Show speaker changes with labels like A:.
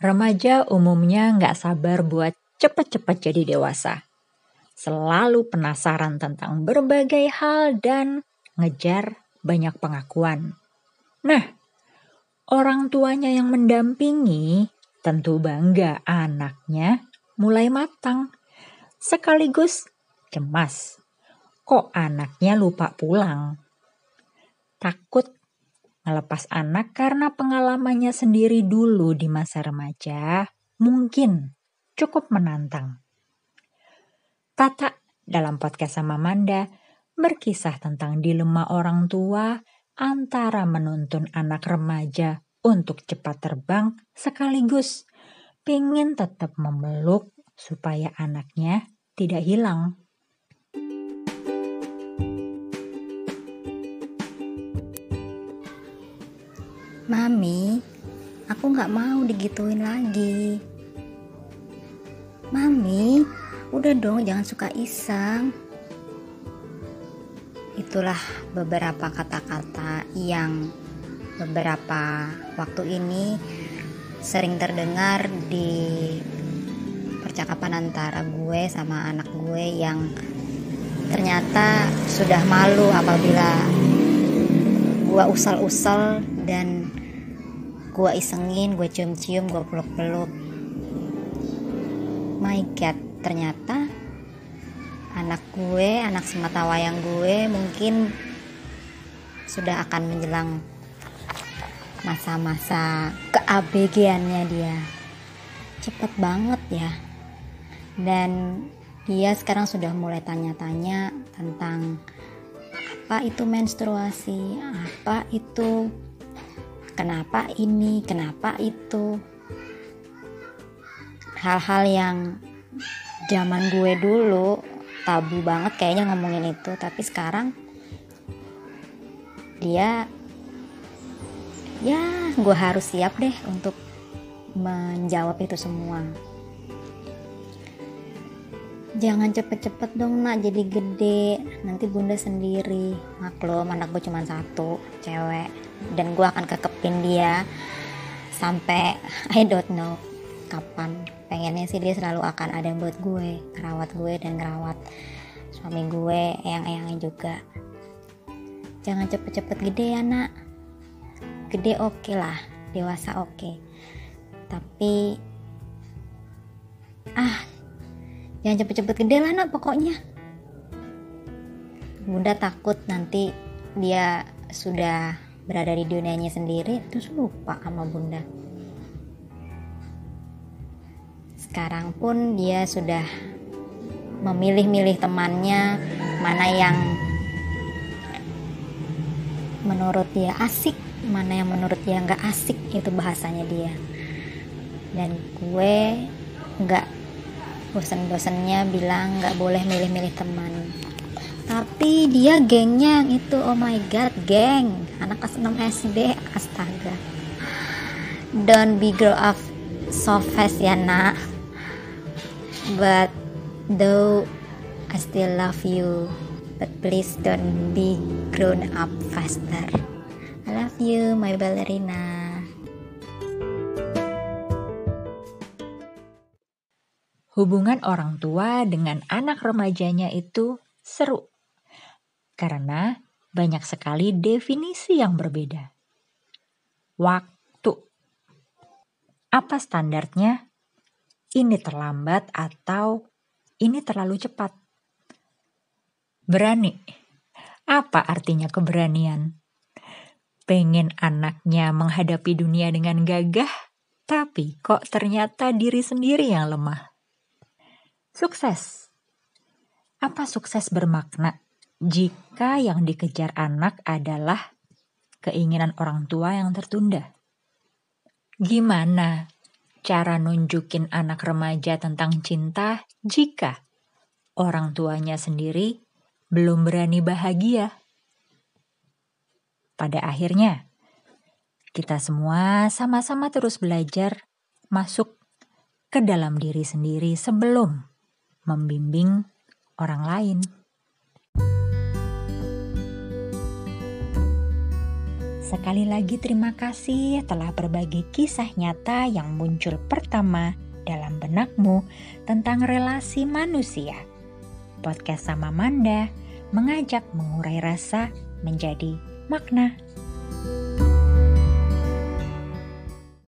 A: Remaja umumnya nggak sabar buat cepet-cepet jadi dewasa. Selalu penasaran tentang berbagai hal dan ngejar banyak pengakuan. Nah, orang tuanya yang mendampingi tentu bangga anaknya mulai matang. Sekaligus cemas. Kok anaknya lupa pulang? Takut Melepas anak karena pengalamannya sendiri dulu di masa remaja mungkin cukup menantang. Tata dalam podcast sama Manda berkisah tentang dilema orang tua antara menuntun anak remaja untuk cepat terbang sekaligus pengen tetap memeluk supaya anaknya tidak hilang.
B: Mami, aku nggak mau digituin lagi. Mami, udah dong jangan suka iseng. Itulah beberapa kata-kata yang beberapa waktu ini sering terdengar di percakapan antara gue sama anak gue yang ternyata sudah malu apabila gue usal-usal dan gue isengin gue cium-cium gue peluk-peluk. My god ternyata anak gue anak semata wayang gue mungkin sudah akan menjelang masa-masa keabegiannya dia. Cepet banget ya. Dan dia sekarang sudah mulai tanya-tanya tentang apa itu menstruasi apa itu kenapa ini, kenapa itu. Hal-hal yang zaman gue dulu tabu banget kayaknya ngomongin itu, tapi sekarang dia ya gue harus siap deh untuk menjawab itu semua jangan cepet-cepet dong nak. Jadi gede. Nanti bunda sendiri. Maklum anak gue cuma satu cewek. Dan gue akan kekepin dia sampai I don't know kapan. Pengennya sih dia selalu akan ada buat gue ngerawat gue dan ngerawat suami gue eyang-eyangnya juga. Jangan cepet-cepet gede ya nak. Gede oke okay lah dewasa oke. Okay. tapi ah jangan cepet-cepet gede lah nak pokoknya. Bunda takut nanti dia sudah berada di dunianya sendiri terus lupa sama bunda. Sekarang pun dia sudah memilih-milih temannya mana yang menurut dia asik mana yang menurut dia nggak asik itu bahasanya dia. Dan gue nggak bosen-bosennya bilang nggak boleh milih-milih teman. Tapi dia gengnya yang itu oh my god geng. Anak kelas 6 SD astaga. Don't be grow up so fast ya nak. But though I still love you but please don't be grown up faster. I love you my ballerina
A: Hubungan orang tua dengan anak remajanya itu seru karena banyak sekali definisi yang berbeda. Waktu. Apa standarnya? Ini terlambat atau ini terlalu cepat? Berani. Apa artinya keberanian? Pengen anaknya menghadapi dunia dengan gagah, tapi kok ternyata diri sendiri yang lemah. Sukses. Apa sukses bermakna? jika yang dikejar anak adalah keinginan orang tua yang tertunda. Gimana cara nunjukin anak remaja tentang cinta jika orang tuanya sendiri belum berani bahagia? Pada akhirnya, kita semua sama-sama terus belajar masuk ke dalam diri sendiri sebelum membimbing orang lain. Sekali lagi terima kasih telah berbagi kisah nyata yang muncul pertama dalam benakmu tentang relasi manusia. Podcast sama Manda mengajak mengurai rasa menjadi makna.